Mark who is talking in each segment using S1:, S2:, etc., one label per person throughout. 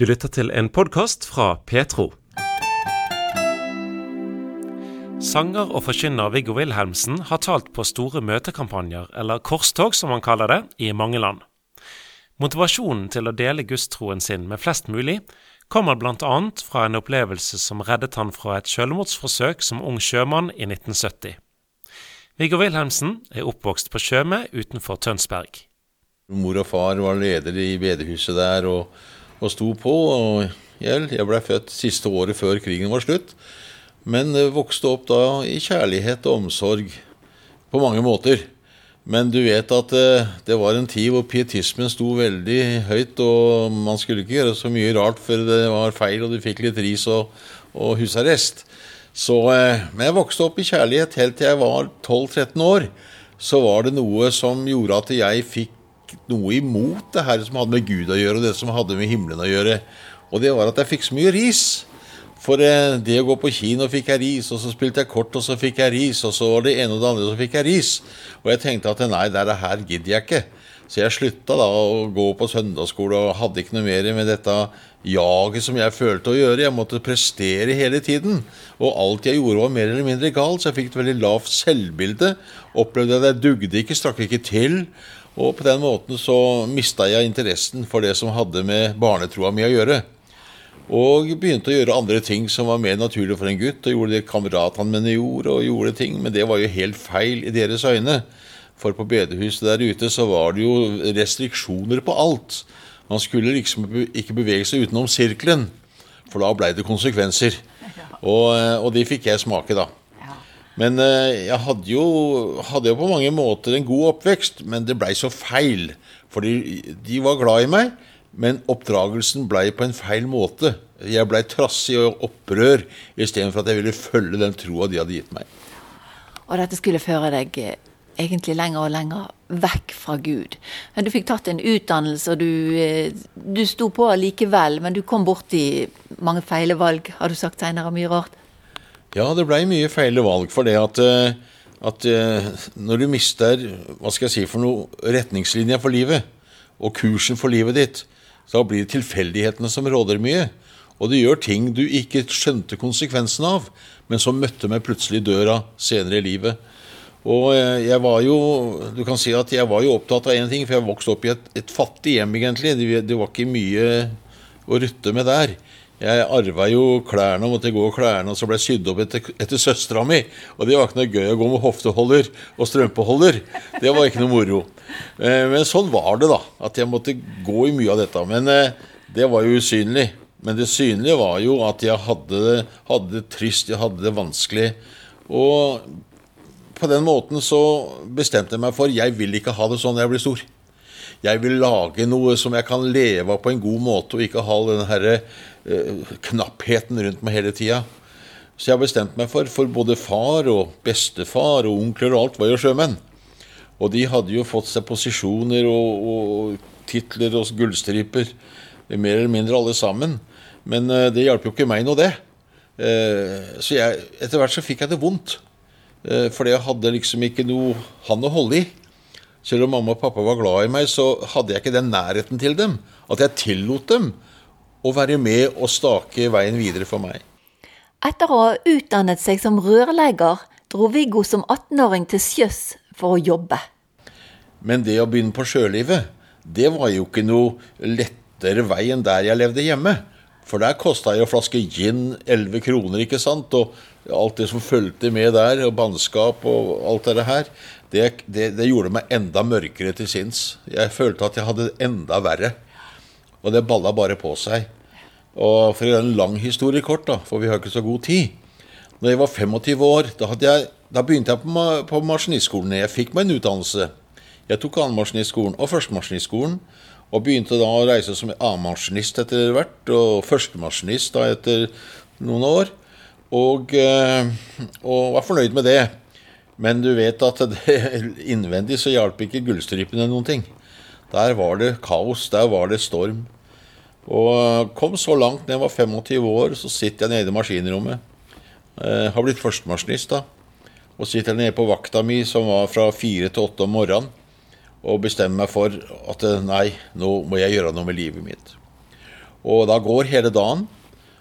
S1: Du lytter til en podkast fra Petro. Sanger og forkynner Viggo Wilhelmsen har talt på store møtekampanjer, eller korstog som han kaller det, i mange land. Motivasjonen til å dele gudstroen sin med flest mulig kommer bl.a. fra en opplevelse som reddet han fra et selvmordsforsøk som ung sjømann i 1970. Viggo Wilhelmsen er oppvokst på Tjøme utenfor Tønsberg.
S2: Mor og far var ledere i bedehuset der, og og sto på. og Jeg ble født siste året før krigen var slutt, men vokste opp da i kjærlighet og omsorg på mange måter. Men du vet at eh, det var en tid hvor pietismen sto veldig høyt, og man skulle ikke gjøre så mye rart før det var feil, og du fikk litt ris og, og husarrest. Så, eh, men jeg vokste opp i kjærlighet helt til jeg var 12-13 år. Så var det noe som gjorde at jeg fikk noe imot det her som hadde med Gud å gjøre, og det som hadde med himmelen å gjøre. Og det var at jeg fikk så mye ris. For eh, det å gå på kino fikk jeg ris, og så spilte jeg kort, og så fikk jeg ris, og så var det ene og det andre, og så fikk jeg ris. Og jeg tenkte at nei, det her gidder jeg ikke. Så jeg slutta da å gå på søndagsskole og hadde ikke noe mer med dette jaget som jeg følte å gjøre. Jeg måtte prestere hele tiden. Og alt jeg gjorde, var mer eller mindre galt, så jeg fikk et veldig lavt selvbilde. Opplevde at jeg dugde ikke, strakk ikke til. Og på den måten så mista jeg interessen for det som hadde med barnetroa mi å gjøre. Og begynte å gjøre andre ting som var mer naturlig for en gutt. Og gjorde det kameratene mine gjorde, og gjorde ting. Men det var jo helt feil i deres øyne. For på bedehuset der ute så var det jo restriksjoner på alt. Man skulle liksom ikke bevege seg utenom sirkelen, for da blei det konsekvenser. Og, og de fikk jeg smake, da. Men eh, jeg hadde jo, hadde jo, på mange måter en god oppvekst, men det blei så feil. Fordi de var glad i meg, men oppdragelsen blei på en feil måte. Jeg blei trassig og opprør istedenfor at jeg ville følge den troa de hadde gitt meg.
S3: Og dette skulle føre deg eh, egentlig lenger og lenger vekk fra Gud. Men du fikk tatt en utdannelse, og du, eh, du sto på likevel, men du kom borti mange feile valg, har du sagt seinere, mye rart.
S2: Ja, det blei mye feil valg. For det at, eh, at, eh, når du mister hva skal jeg si for noe, retningslinja for livet, og kursen for livet ditt, så blir det tilfeldighetene som råder mye. Og du gjør ting du ikke skjønte konsekvensen av, men som møtte meg plutselig i døra senere i livet. Og eh, jeg var jo du kan si at jeg var jo opptatt av én ting, for jeg vokste opp i et, et fattig hjem, egentlig. Det, det var ikke mye å rutte med der. Jeg arva jo klærne og måtte gå og klærne, og så ble jeg sydd opp etter, etter søstera mi. Og det var ikke noe gøy å gå med hofteholder og strømpeholder. Det var ikke noe moro. Eh, men sånn var det, da. At jeg måtte gå i mye av dette. Men eh, det var jo usynlig. Men det synlige var jo at jeg hadde det, hadde det trist, jeg hadde det vanskelig. Og på den måten så bestemte jeg meg for jeg vil ikke ha det sånn når jeg blir stor. Jeg vil lage noe som jeg kan leve av på en god måte, og ikke ha den herre Eh, knappheten rundt meg hele tida. Så jeg har bestemt meg for For både far og bestefar og onkler og alt var jo sjømenn. Og de hadde jo fått seg posisjoner og, og titler og gullstriper, mer eller mindre alle sammen. Men eh, det hjalp jo ikke meg noe, det. Eh, så jeg, etter hvert så fikk jeg det vondt. For fordi jeg hadde liksom ikke noe han å holde i. Selv om mamma og pappa var glad i meg, så hadde jeg ikke den nærheten til dem. At jeg tillot dem å være med og stake veien videre for meg.
S3: Etter å ha utdannet seg som rørlegger, dro Viggo som 18-åring til sjøs for å jobbe.
S2: Men det å begynne på sjølivet, det var jo ikke noe lettere vei enn der jeg levde hjemme. For der kosta jo flaske gin 11 kroner, ikke sant? Og alt det som fulgte med der, og bannskap og alt det her, det, det, det gjorde meg enda mørkere til sinns. Jeg følte at jeg hadde det enda verre. Og det balla bare på seg. Og for å gjøre en lang historie kort, da, for vi har ikke så god tid Når jeg var 25 år, da, jeg, da begynte jeg på, på maskinistskolen. Jeg fikk meg en utdannelse. Jeg tok annenmaskinistskolen og førstemaskinistskolen. Og begynte da å reise som annenmaskinist etter hvert, og førstemaskinist etter noen år. Og, eh, og, var fornøyd med det. Men du vet at det, innvendig så hjalp ikke gullstripene noen ting. Der var det kaos, der var det storm. Og kom så langt når jeg var 25 år, så sitter jeg nede i maskinrommet. Jeg har blitt førstemaskinist, da. Og sitter nede på vakta mi, som var fra fire til åtte om morgenen, og bestemmer meg for at nei, nå må jeg gjøre noe med livet mitt. Og da går hele dagen.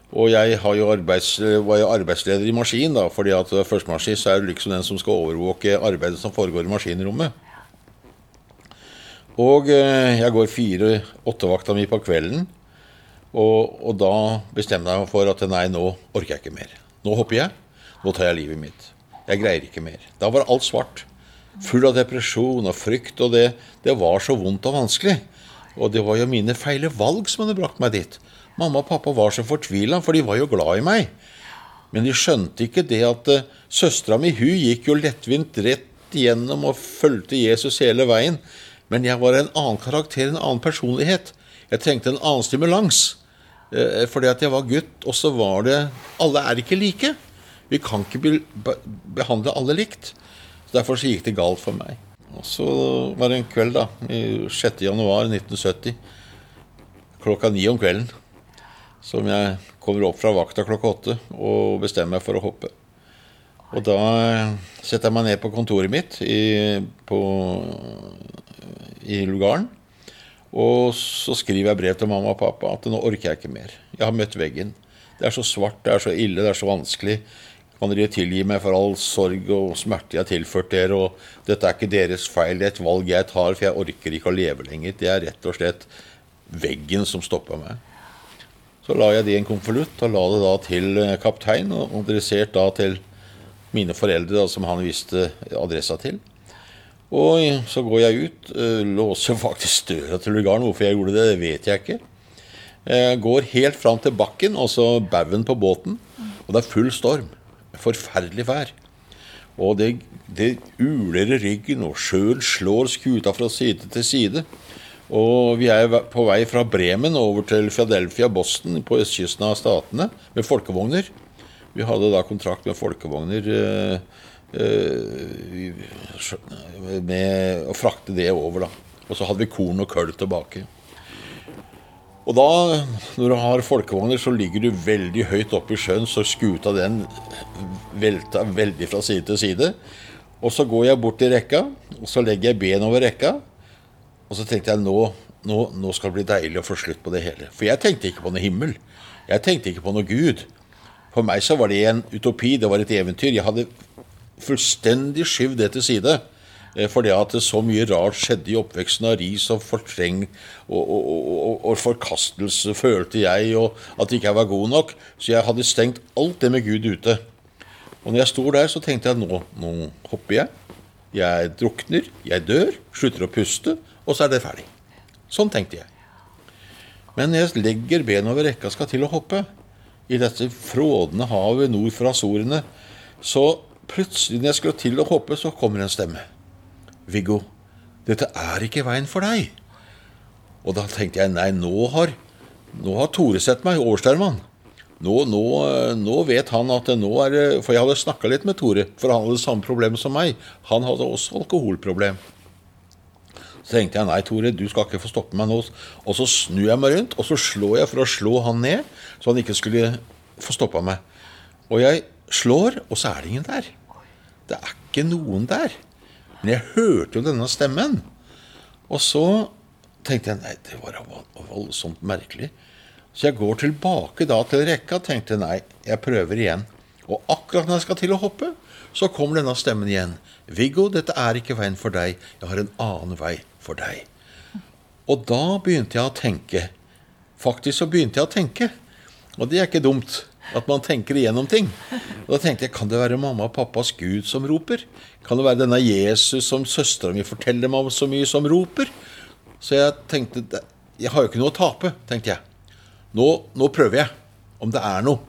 S2: Og jeg jo arbeids, var jo arbeidsleder i maskin, da, fordi at førstemaskin er liksom den som skal overvåke arbeidet som foregår i maskinrommet. Og eh, jeg går fire-åttevakta mi på kvelden. Og, og, da bestemmer jeg meg for at nei, nå orker jeg ikke mer. Nå hopper jeg. Nå tar jeg livet mitt. Jeg greier ikke mer. Da var alt svart. Full av depresjon og frykt. Og det, det var så vondt og vanskelig. Og det var jo mine feile valg som hadde brakt meg dit. Mamma og pappa var så fortvila, for de var jo glad i meg. Men de skjønte ikke det at uh, søstera mi hun gikk jo lettvint rett igjennom og fulgte Jesus hele veien. Men jeg var en annen karakter, en annen personlighet. Jeg trengte en annen stimulans. Uh, fordi at jeg var gutt, og så var det Alle er ikke like. Vi kan ikke be, behandle alle likt. Så Derfor så gikk det galt for meg. Og Så var det en kveld, da, i 6. januar 1970, klokka ni om kvelden, som jeg kommer opp fra vakta klokka åtte og bestemmer meg for å hoppe. Og da setter jeg meg ned på kontoret mitt i, på, i lugaren. Og så skriver jeg brev til mamma og pappa at nå orker jeg ikke mer. Jeg har møtt veggen. Det er så svart, det er så ille, det er så vanskelig. Kan dere tilgi meg for all sorg og smerte jeg har tilført dere? Og dette er ikke deres feil, det er et valg jeg tar, for jeg orker ikke å leve lenger. Det er rett og slett veggen som stopper meg. Så la jeg det i en konvolutt og la det da til eh, kaptein, og adressert da til mine foreldre, da, som han visste adressa til. Og så går jeg ut, eh, låser faktisk døra til lugaren. Hvorfor jeg gjorde det, det vet jeg ikke. Jeg går helt fram til bakken, altså baugen på båten, og det er full storm forferdelig vær. Og det, det uler i ryggen, og sjøen slår skuta fra side til side. Og vi er på vei fra Bremen over til Philadelphia, Boston, på østkysten av statene, med folkevogner. Vi hadde da kontrakt med folkevogner eh, eh, med å frakte det over, da. Og så hadde vi korn og køll tilbake. Og da, når du har folkevogner, så ligger du veldig høyt oppe i sjøen, så skuta den velta veldig fra side til side. Og så går jeg bort til rekka, og så legger jeg ben over rekka. Og så tenkte jeg nå, nå, nå skal det bli deilig å få slutt på det hele. For jeg tenkte ikke på noe himmel. Jeg tenkte ikke på noe Gud. For meg så var det en utopi, det var et eventyr. Jeg hadde fullstendig skyvd det til side. Eh, fordi at så mye rart skjedde i oppveksten av ris og fortreng og, og, og, og, forkastelse, følte jeg, og at jeg var god nok. Så jeg hadde stengt alt det med Gud ute. Og når jeg sto der, så tenkte jeg nå, nå hopper jeg. Jeg drukner, jeg dør, slutter å puste, og så er det ferdig. Sånn tenkte jeg. Men jeg legger ben over rekka skal til å hoppe, i dette frådende havet nord for Azorene, så plutselig når jeg skal til å hoppe, så kommer en stemme. Viggo, dette er ikke veien for deg. Og da tenkte jeg nei, nå har, nå har Tore sett meg, Årstermann. Nå, nå, nå, vet han at det nå er For jeg hadde snakka litt med Tore, for han hadde samme problem som meg. Han hadde også alkoholproblem. Så tenkte jeg nei, Tore, du skal ikke få stoppe meg nå. Og så snur jeg meg rundt, og så slår jeg for å slå han ned, så han ikke skulle få stoppa meg. Og jeg slår, og så er det ingen der. Det er ikke noen der. Men jeg hørte jo denne stemmen. Og så tenkte jeg nei, det var voldsomt merkelig. Så jeg går tilbake da til rekka og tenkte nei, jeg prøver igjen. Og akkurat når jeg skal til å hoppe, så kommer denne stemmen igjen. 'Viggo, dette er ikke veien for deg. Jeg har en annen vei for deg.' Og da begynte jeg å tenke. Faktisk så begynte jeg å tenke. Og det er ikke dumt. At man tenker igjennom ting. Og Da tenkte jeg kan det være mamma og pappas Gud som roper? Kan det være denne Jesus som søstera mi forteller meg om så mye, som roper? Så jeg tenkte Jeg har jo ikke noe å tape, tenkte jeg. Nå, nå prøver jeg. Om det er noe.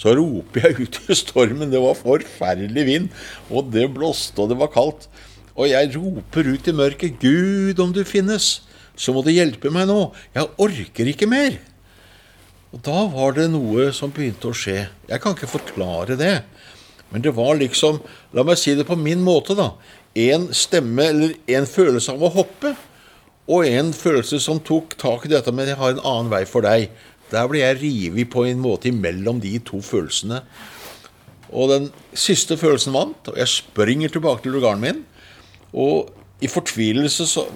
S2: Så roper jeg ut i stormen. Det var forferdelig vind. Og det blåste, og det var kaldt. Og jeg roper ut i mørket. Gud, om du finnes, så må du hjelpe meg nå. Jeg orker ikke mer. Og da var det noe som begynte å skje. Jeg kan ikke forklare det. Men det var liksom La meg si det på min måte, da. En stemme eller en følelse av å hoppe, og en følelse som tok tak i dette med 'jeg har en annen vei for deg'. Der ble jeg revet på en måte imellom de to følelsene. Og den siste følelsen vant, og jeg springer tilbake til lugaren min. Og i fortvilelse så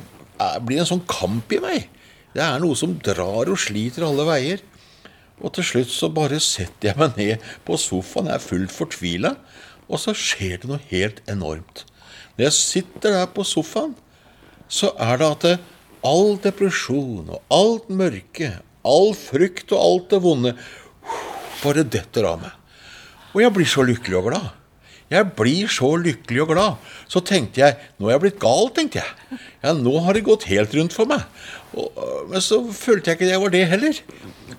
S2: blir det en sånn kamp i meg. Det er noe som drar og sliter alle veier. Og til slutt så bare setter jeg meg ned på sofaen, jeg er fullt fortvila, og så skjer det noe helt enormt. Når jeg sitter der på sofaen, så er det at all depresjon og alt mørke, all frykt og alt det vonde bare detter av meg. Og jeg blir så lykkelig og glad. Jeg blir så lykkelig og glad. Så tenkte jeg nå er jeg blitt gal, tenkte jeg. Ja, nå har det gått helt rundt for meg. Og, men så følte jeg ikke jeg var det heller.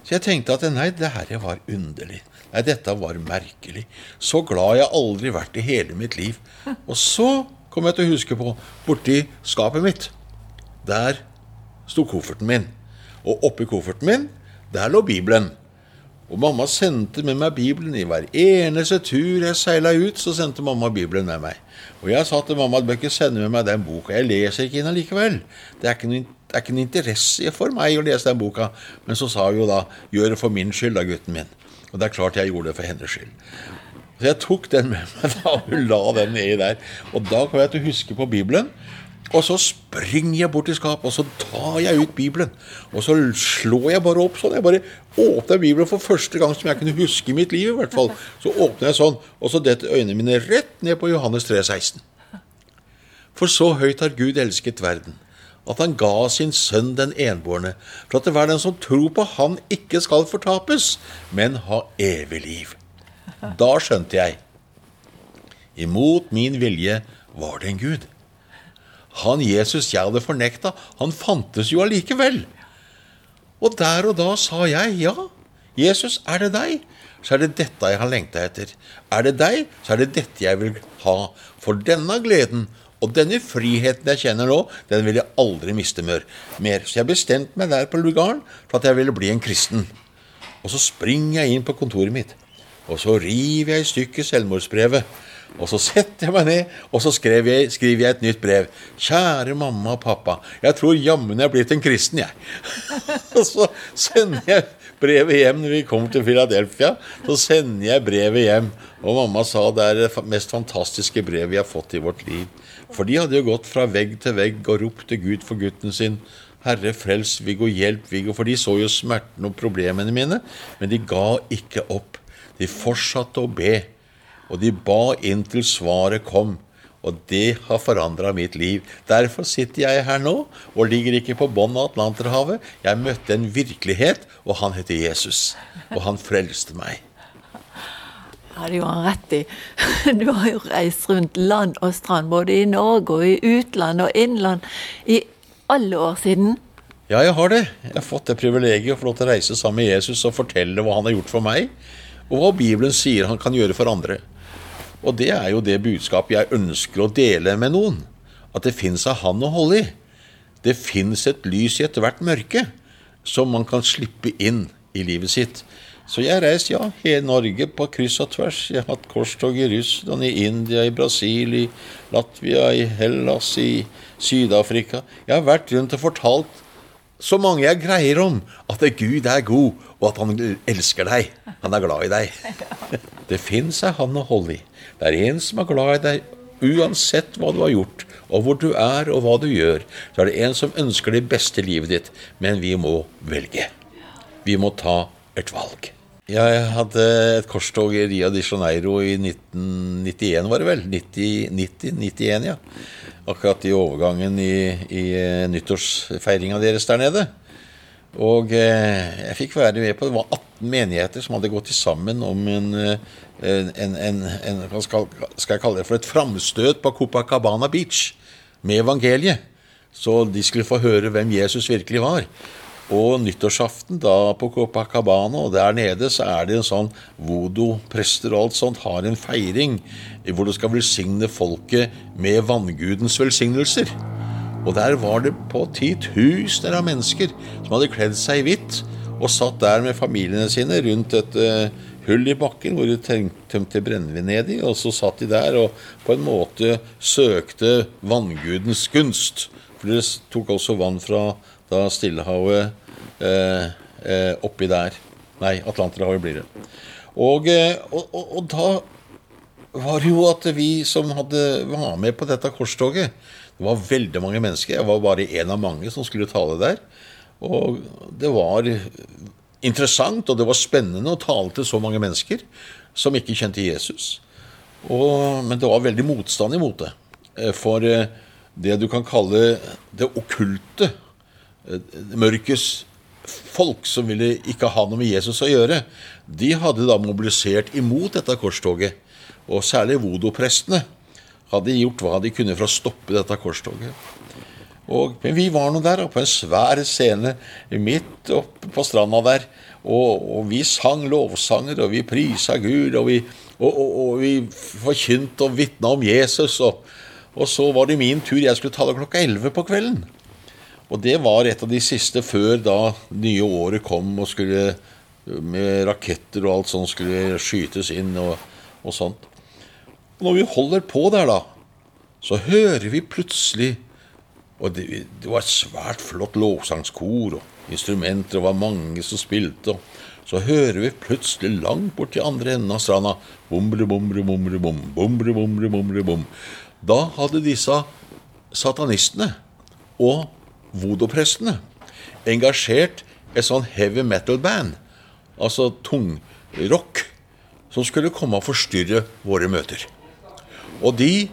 S2: Så jeg tenkte at nei, det her var underlig. Nei, dette var merkelig. Så glad jeg aldri vært i hele mitt liv. Og så kom jeg til å huske på borti skapet mitt. Der sto kofferten min. Og oppi kofferten min, der lå Bibelen. Og mamma sendte med meg Bibelen i hver eneste tur jeg seila ut. Så sendte mamma Bibelen med meg. Og jeg sa til mamma at bør ikke sende med meg den boka. Jeg leser ikke inn allikevel. Det er ikke noe det er ikke noen interesse for meg å lese den boka. Men så sa hun jo da 'gjør det for min skyld', da, gutten min. Og det er klart jeg gjorde det for hennes skyld. Så jeg tok den med meg da, og hun la den nedi der. Og da kom jeg til å huske på Bibelen. Og så springer jeg bort til skapet, og så tar jeg ut Bibelen. Og så slår jeg bare opp sånn. Jeg bare åpner Bibelen for første gang som jeg kunne huske i mitt liv. i hvert fall. Så åpner jeg sånn, og så detter øynene mine rett ned på Johannes 3, 16. For så høyt har Gud elsket verden, at han ga sin sønn den enbårne, for at det hver den som tror på Han ikke skal fortapes, men ha evig liv. Da skjønte jeg. Imot min vilje var det en Gud. Han Jesus jeg hadde fornekta, han fantes jo allikevel. Og der og da sa jeg ja, Jesus, er det deg? Så er det dette jeg har lengta etter. Er det deg, så er det dette jeg vil ha. For denne gleden og denne friheten jeg kjenner nå, den vil jeg aldri miste mer. Så jeg bestemte meg der på lugaren for at jeg ville bli en kristen. Og så springer jeg inn på kontoret mitt, og så river jeg i stykker selvmordsbrevet. Og så setter jeg meg ned, og så skriver jeg, skriver jeg et nytt brev. Kjære mamma og pappa, jeg tror jammen jeg er blitt en kristen, jeg. og så sender jeg brevet hjem når vi kommer til Philadelphia. Så sender jeg brevet hjem, og mamma sa det er det mest fantastiske brevet vi har fått i vårt liv. For de hadde jo gått fra vegg til vegg og ropt til Gud for gutten sin. Herre, frels Viggo, hjelp Viggo. For de så jo smerten og problemene mine, men de ga ikke opp. De fortsatte å be. Og de ba inntil svaret kom. Og det har forandra mitt liv. Derfor sitter jeg her nå og ligger ikke på bunnen av Atlanterhavet. Jeg møtte en virkelighet, og han heter Jesus. Og han frelste meg.
S3: Ja, det gjorde han rett i. Du har jo reist rundt land og strand, både i Norge og i utland og innland, i alle år siden.
S2: Ja, jeg har det. Jeg har fått det privilegiet å få lov til å reise sammen med Jesus og fortelle hva han har gjort for meg, og hva Bibelen sier han kan gjøre for andre. Og det er jo det budskapet jeg ønsker å dele med noen. At det fins av Han å holde i. Det fins et lys i ethvert mørke som man kan slippe inn i livet sitt. Så jeg har reist ja, hele Norge på kryss og tvers. Jeg har hatt korstog i Russland, i India, i Brasil, i Latvia, i Hellas, i Syd-Afrika. Jeg har vært rundt og fortalt så mange jeg greier om at Gud er god, og at han elsker deg. Han er glad i deg. Det fins ei han å holde i. Det er en som er glad i deg uansett hva du har gjort, og hvor du er og hva du gjør. Så er det en som ønsker det beste livet ditt, men vi må velge. Vi må ta et valg. Jeg hadde et korstog i Rio de Janeiro i 1991, var det vel? 90, 90 91, ja. Akkurat i overgangen i, i nyttårsfeiringa deres der nede. Og eh, jeg fikk være med på Det var 18 menigheter som hadde gått sammen om en, en, en, en Hva skal, skal, jeg kalle det for et framstøt på Copacabana Beach med evangeliet. Så de skulle få høre hvem Jesus virkelig var. Og nyttårsaften da på Copacabana, og der nede så er det en sånn voodoo-prester og alt sånt har en feiring hvor du skal velsigne folket med vanngudens velsignelser. Og der var det på titusener av mennesker som hadde kledd seg i hvitt og satt der med familiene sine rundt et uh, hull i bakken hvor de tømte brennevin nedi. Og så satt de der og på en måte søkte vanngudens gunst. For det tok også vann fra da Stillehavet uh, uh, oppi der. Nei, Atlanterhavet blir det. Og, og, og, da var det jo at vi som hadde, var med på dette korstoget Det var veldig mange mennesker. Jeg var bare en av mange som skulle tale der. Og det var interessant, og det var spennende å tale til så mange mennesker som ikke kjente Jesus. Og, men det var veldig motstand imot det. Eh, for eh, det du kan kalle det okkulte, eh, mørkets folk som ville ikke ha noe med Jesus å gjøre, de hadde da mobilisert imot dette korstoget. Og særlig vodoprestene hadde gjort hva de kunne for å stoppe dette korstoget. Og, men vi var nå der på en svær scene midt oppe på stranda der. Og, og vi sang lovsanger, og vi prisa Gud, og vi, og, og vi forkynte og vitna om Jesus. Og, så var det min tur. Jeg skulle tale klokka elleve på kvelden. Og det var et av de siste før da nye året kom og skulle med raketter og alt sånt skulle skytes inn og, og sånt. Og når vi holder på der, da, så hører vi plutselig og det, det, var et svært flott lovsangskor, og instrumenter, og var mange som spilte. og Så hører vi plutselig langt borti andre enden av stranda bombre, bombre, bombre, bom, bombre, bombre, bombre, bom. Da hadde disse satanistene og vodoprestene engasjert et sånn heavy metal-band, altså tungrock, som skulle komme og forstyrre våre møter. Og de,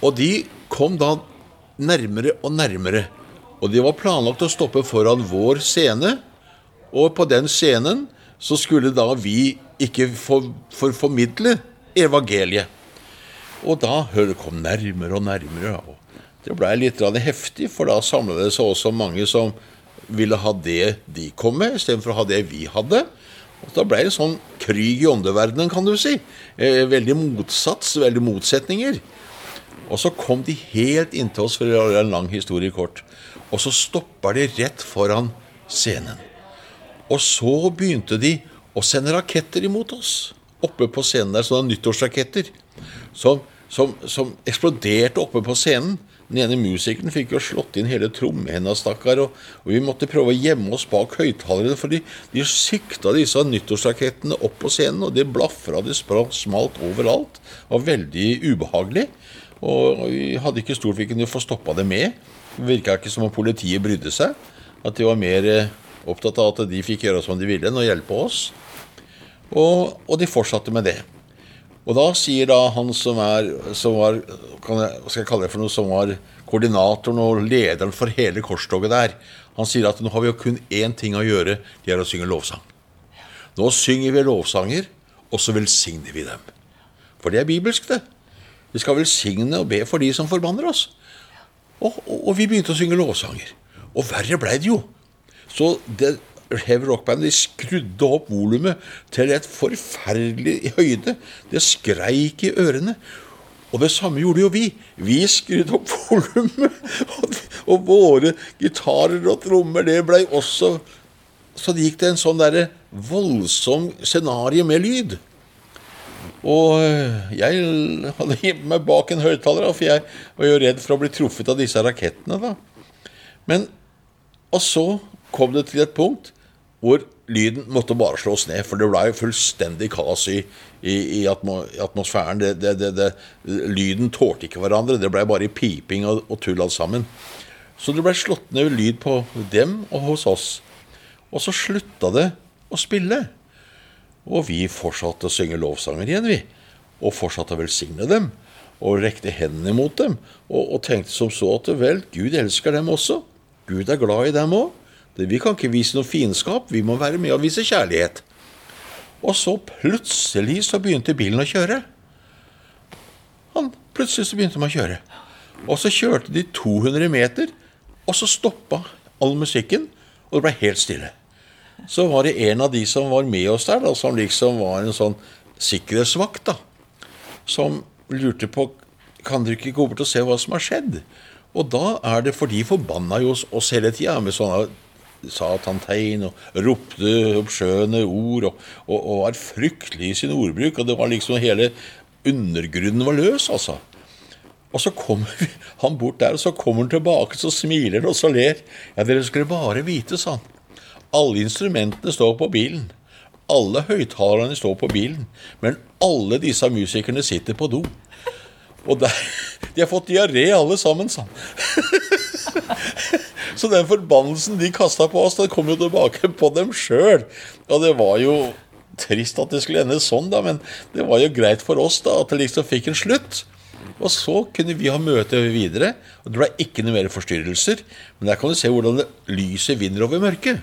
S2: og de kom da nærmere og nærmere. Og de var planlagt å stoppe foran vår scene, og på den scenen så skulle da vi ikke for, for formidle evangeliet. Og da det kom nærmere og nærmere. og Det blei litt heftig, for da samla det seg også mange som ville ha det de kom med, istedenfor å ha det vi hadde. Og Da ble det sånn krig i åndeverdenen, kan du si. Eh, veldig motsats, veldig motsetninger. Og så kom de helt inntil oss, for å gjøre en lang historie kort. Og så stoppa de rett foran scenen. Og så begynte de å sende raketter imot oss. Oppe på scenen der, sånne nyttårsraketter. Som, som, som eksploderte oppe på scenen. Den ene musikeren fikk jo slått inn hele trommehinna, stakkar. Og, og, vi måtte prøve å gjemme oss bak høyttalerne, for de, de sikta disse nyttårsrakettene opp på scenen, og det blafra, det smalt overalt. Det var veldig ubehagelig. Og vi hadde ikke stort vi kunne få stoppa det med. Det virka ikke som om politiet brydde seg. At de var mer eh, opptatt av at de fikk gjøre som de ville, enn å hjelpe oss. Og, og, de fortsatte med det. Og da sier da han som er som var, jeg, Hva skal jeg kalle det for noe? Som var koordinatoren og lederen for hele korstoget der. Han sier at nå har vi jo kun én ting å gjøre, det er å synge lovsang. Nå synger vi lovsanger, og så velsigner vi dem. For det er bibelsk, det. Vi skal velsigne og be for de som forbanner oss. Og, og, og vi begynte å synge lovsanger. Og verre blei det jo. Så det Heavy Rock Band de skrudde opp volumet til et forferdelig høyde. Det skreik i ørene. Og det samme gjorde jo vi. Vi skrudde opp volumet. Og, og, våre gitarer og trommer, det blei også Så det gikk det en sånn derre voldsom scenario med lyd. Og eh, jeg hadde gjemt meg bak en høyttaler, for jeg var jo redd for å bli truffet av disse rakettene. da. Men, Og så kom det til et punkt hvor lyden måtte bare slås ned, for det ble jo fullstendig kaos i, i, i atmosfæren. Det, det, det, lyden tålte ikke hverandre. Det ble bare piping og, og tull alt sammen. Så det ble slått ned lyd på dem og hos oss. Og så slutta det å spille. Og vi fortsatte å synge lovsanger igjen, vi. Og fortsatte å velsigne dem. Og rekte hendene mot dem. Og, og tenkte som så at vel, Gud elsker dem også. Gud er glad i dem òg. Vi kan ikke vise noe fiendskap, vi må være med og vise kjærlighet. Og så plutselig så begynte bilen å kjøre. Han, plutselig så begynte de å kjøre. Og så kjørte de 200 meter, og så stoppa all musikken, og det ble helt stille så var det en av de som var med oss der, da, som liksom var en sånn sikkerhetsvakt, da, som lurte på kan dere ikke gå bort og se hva som har skjedd. Og da er det for de forbanna jo oss hele tida med sånne satantegn og ropte oppskjønne ord og, og, og, var fryktelig i sin ordbruk. Og det var liksom hele undergrunnen var løs, altså. Og så kommer han bort der, og så kommer han tilbake, så smiler han og så ler. Ja, dere skulle bare vite, sa han. Alle instrumentene står på bilen. Alle høyttalerne står på bilen. Men alle disse musikerne sitter på do. Og der, de har fått diaré alle sammen, sa han. Så den forbannelsen de kasta på oss, den kom jo tilbake på dem sjøl. Og det var jo trist at det skulle ende sånn, da, men det var jo greit for oss da at det liksom fikk en slutt. Og så kunne vi ha møte videre. og Det ble ikke noe mer forstyrrelser. Men der kan du se hvordan lyset vinner over mørket.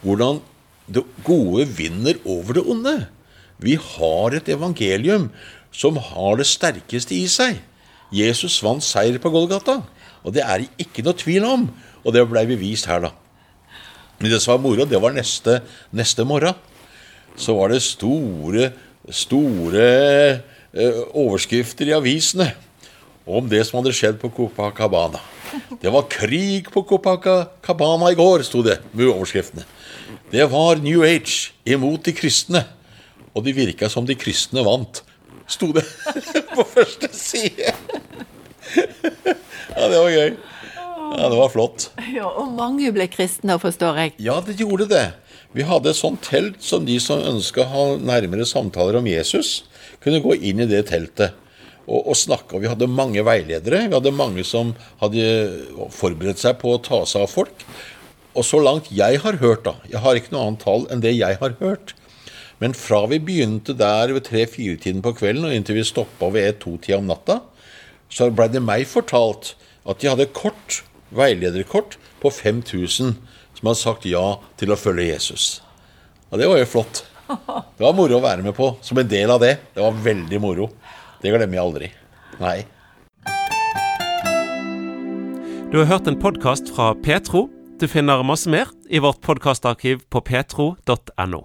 S2: Hvordan det gode vinner over det onde. Vi har et evangelium som har det sterkeste i seg. Jesus vant seier på Golgata. Og det er ikke noe tvil om. Og det blei bevist her, da. Men det som var moro, det var neste, neste morgen. Så var det store, store eh, overskrifter i avisene om det som hadde skjedd på Copacabana. Det var krig på Copacabana i går, sto det med overskriftene. Det var New Age imot de kristne. Og det virka som de kristne vant, sto det på første side. Ja, det var gøy. Ja, Det var flott.
S3: Ja, Og mange ble kristne, forstår jeg.
S2: Ja, det gjorde det. Vi hadde et sånt telt som de som ønska å ha nærmere samtaler om Jesus, kunne gå inn i det teltet og, og snakke. Og vi hadde mange veiledere. Vi hadde mange som hadde forberedt seg på å ta seg av folk. Og så langt jeg har hørt, da Jeg har ikke noe annet tall enn det jeg har hørt. Men fra vi begynte der ved tre-fire-tiden på kvelden og inntil vi stoppa ved ett-to-tida om natta, så blei det meg fortalt at de hadde kort, veilederkort på 5000 som hadde sagt ja til å følge Jesus. Og det var jo flott. Det var moro å være med på som en del av det. Det var veldig moro. Det glemmer jeg aldri. Nei.
S1: Du har hørt en podkast fra Petro. Du finner masse mer i vårt podkastarkiv på petro.no.